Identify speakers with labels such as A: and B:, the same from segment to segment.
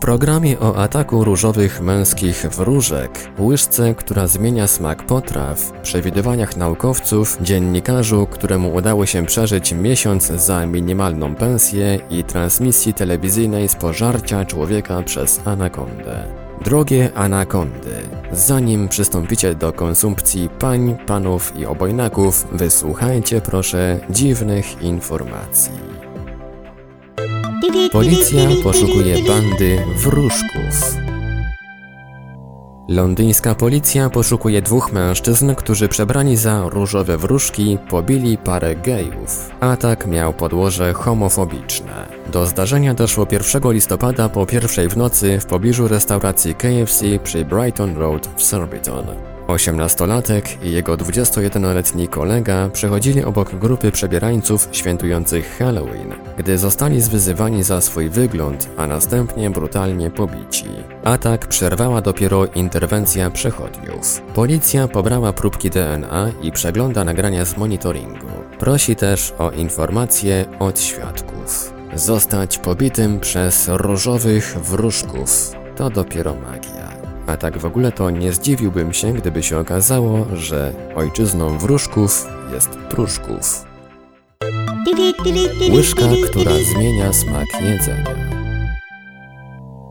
A: programie o ataku różowych męskich wróżek, łyżce, która zmienia smak potraw, przewidywaniach naukowców, dziennikarzu, któremu udało się przeżyć miesiąc za minimalną pensję i transmisji telewizyjnej z pożarcia człowieka przez anakondę. Drogie anakondy, zanim przystąpicie do konsumpcji pań, panów i obojnaków, wysłuchajcie proszę dziwnych informacji. Policja poszukuje bandy wróżków. Londyńska policja poszukuje dwóch mężczyzn, którzy przebrani za różowe wróżki pobili parę gejów. Atak miał podłoże homofobiczne. Do zdarzenia doszło 1 listopada po pierwszej w nocy w pobliżu restauracji KFC przy Brighton Road w Surbiton. 18-latek i jego 21-letni kolega przechodzili obok grupy przebierańców świętujących Halloween, gdy zostali zwyzywani za swój wygląd, a następnie brutalnie pobici. Atak przerwała dopiero interwencja przechodniów. Policja pobrała próbki DNA i przegląda nagrania z monitoringu. Prosi też o informacje od świadków. Zostać pobitym przez różowych wróżków to dopiero magia. A tak w ogóle to nie zdziwiłbym się, gdyby się okazało, że ojczyzną wróżków jest pruszków. Łyżka, która zmienia smak jedzenia.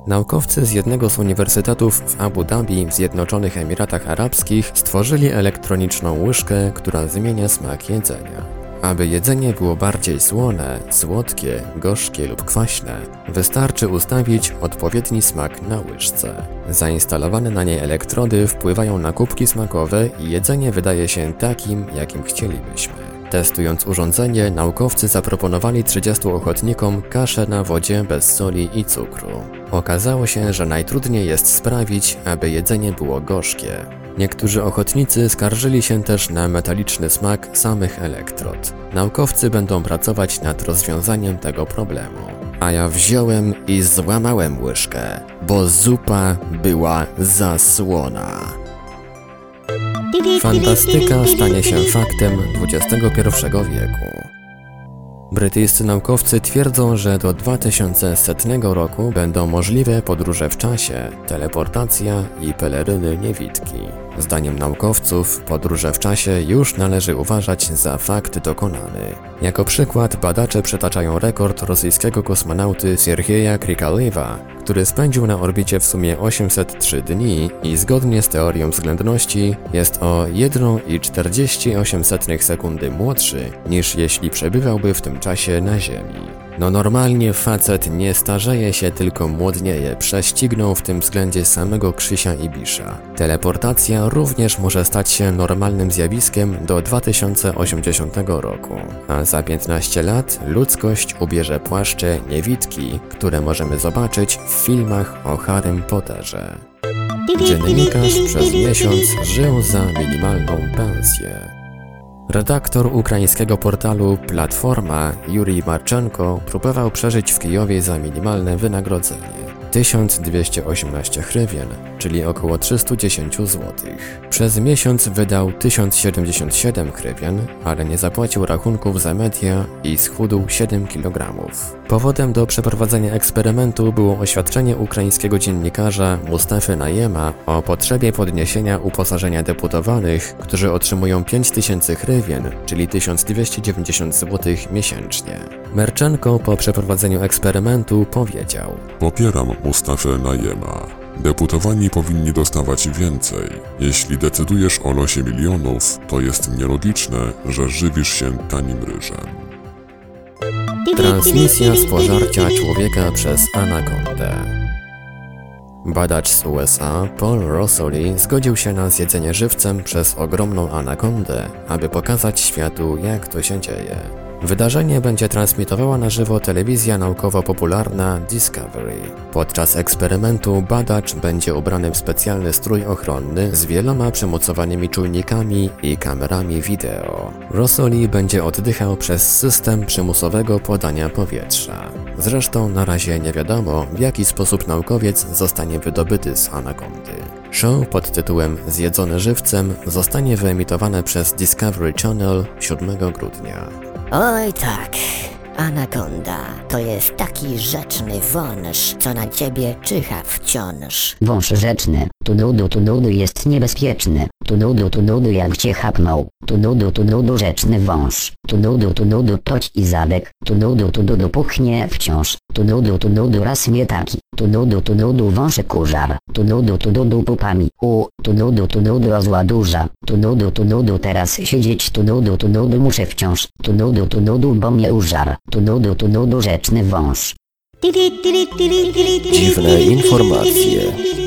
A: Naukowcy z jednego z uniwersytetów w Abu Dhabi w Zjednoczonych Emiratach Arabskich stworzyli elektroniczną łyżkę, która zmienia smak jedzenia. Aby jedzenie było bardziej słone, słodkie, gorzkie lub kwaśne, wystarczy ustawić odpowiedni smak na łyżce. Zainstalowane na niej elektrody wpływają na kubki smakowe i jedzenie wydaje się takim, jakim chcielibyśmy. Testując urządzenie, naukowcy zaproponowali 30 ochotnikom kaszę na wodzie bez soli i cukru. Okazało się, że najtrudniej jest sprawić, aby jedzenie było gorzkie. Niektórzy ochotnicy skarżyli się też na metaliczny smak samych elektrod. Naukowcy będą pracować nad rozwiązaniem tego problemu. A ja wziąłem i złamałem łyżkę, bo zupa była zasłona. Fantastyka stanie się faktem XXI wieku. Brytyjscy naukowcy twierdzą, że do 2100 roku będą możliwe podróże w czasie, teleportacja i peleryny niewidki. Zdaniem naukowców, podróże w czasie już należy uważać za fakt dokonany. Jako przykład badacze przytaczają rekord rosyjskiego kosmonauty Siergieja Krikalewa, który spędził na orbicie w sumie 803 dni i zgodnie z teorią względności jest o 1,48 sekundy młodszy niż jeśli przebywałby w tym czasie na Ziemi. No normalnie facet nie starzeje się, tylko młodnieje. Prześcignął w tym względzie samego Krzysia Ibisza. Teleportacja również może stać się normalnym zjawiskiem do 2080 roku. A za 15 lat ludzkość ubierze płaszcze niewidki, które możemy zobaczyć w filmach o Harrym Potterze. Dziennikarz przez miesiąc żył za minimalną pensję. Redaktor ukraińskiego portalu Platforma Jurij Marczenko próbował przeżyć w Kijowie za minimalne wynagrodzenie 1218 hrywien, czyli około 310 zł. Przez miesiąc wydał 1077 hrywien, ale nie zapłacił rachunków za media i schudł 7 kg. Powodem do przeprowadzenia eksperymentu było oświadczenie ukraińskiego dziennikarza Mustafy Najema o potrzebie podniesienia uposażenia deputowanych, którzy otrzymują 5000 hrywien, czyli 1290 zł miesięcznie. Merczenko po przeprowadzeniu eksperymentu powiedział:
B: Popieram Mustafę Najema. Deputowani powinni dostawać więcej. Jeśli decydujesz o losie milionów, to jest nielogiczne, że żywisz się tanim ryżem.
A: Transmisja z pożarcia człowieka przez anakondę. Badacz z USA, Paul Rossoli, zgodził się na zjedzenie żywcem przez ogromną anakondę, aby pokazać światu, jak to się dzieje. Wydarzenie będzie transmitowała na żywo telewizja naukowo-popularna Discovery. Podczas eksperymentu badacz będzie ubrany w specjalny strój ochronny z wieloma przymocowanymi czujnikami i kamerami wideo. Rosoli będzie oddychał przez system przymusowego podania powietrza. Zresztą na razie nie wiadomo, w jaki sposób naukowiec zostanie wydobyty z anakondy. Show pod tytułem Zjedzone żywcem zostanie wyemitowane przez Discovery Channel 7 grudnia.
C: Oj tak, anakonda to jest taki rzeczny wąż, co na ciebie czyha wciąż.
D: Wąż rzeczny, tu nudu tu nudu jest niebezpieczny, tu nudu tu nudu jak cię chapnął, tu nudu tu nudu rzeczny wąż, tu nudu tu nudu toć i zadek, tu nudu tu nudu puchnie wciąż, tu nudu tu nudu raz nie taki, tu nudu tu nudu wąże kurzar, tu nudu tu nudu pupami, u, tu nudu tu nudu rozła duża, tu nudu tu nudu teraz siedzieć, tu nudu tu nudu muszę wciąż, tu nudu tu nudu bo mnie użar, tu nudu tu nudu rzeczny wąż.
E: Dziwne informacje.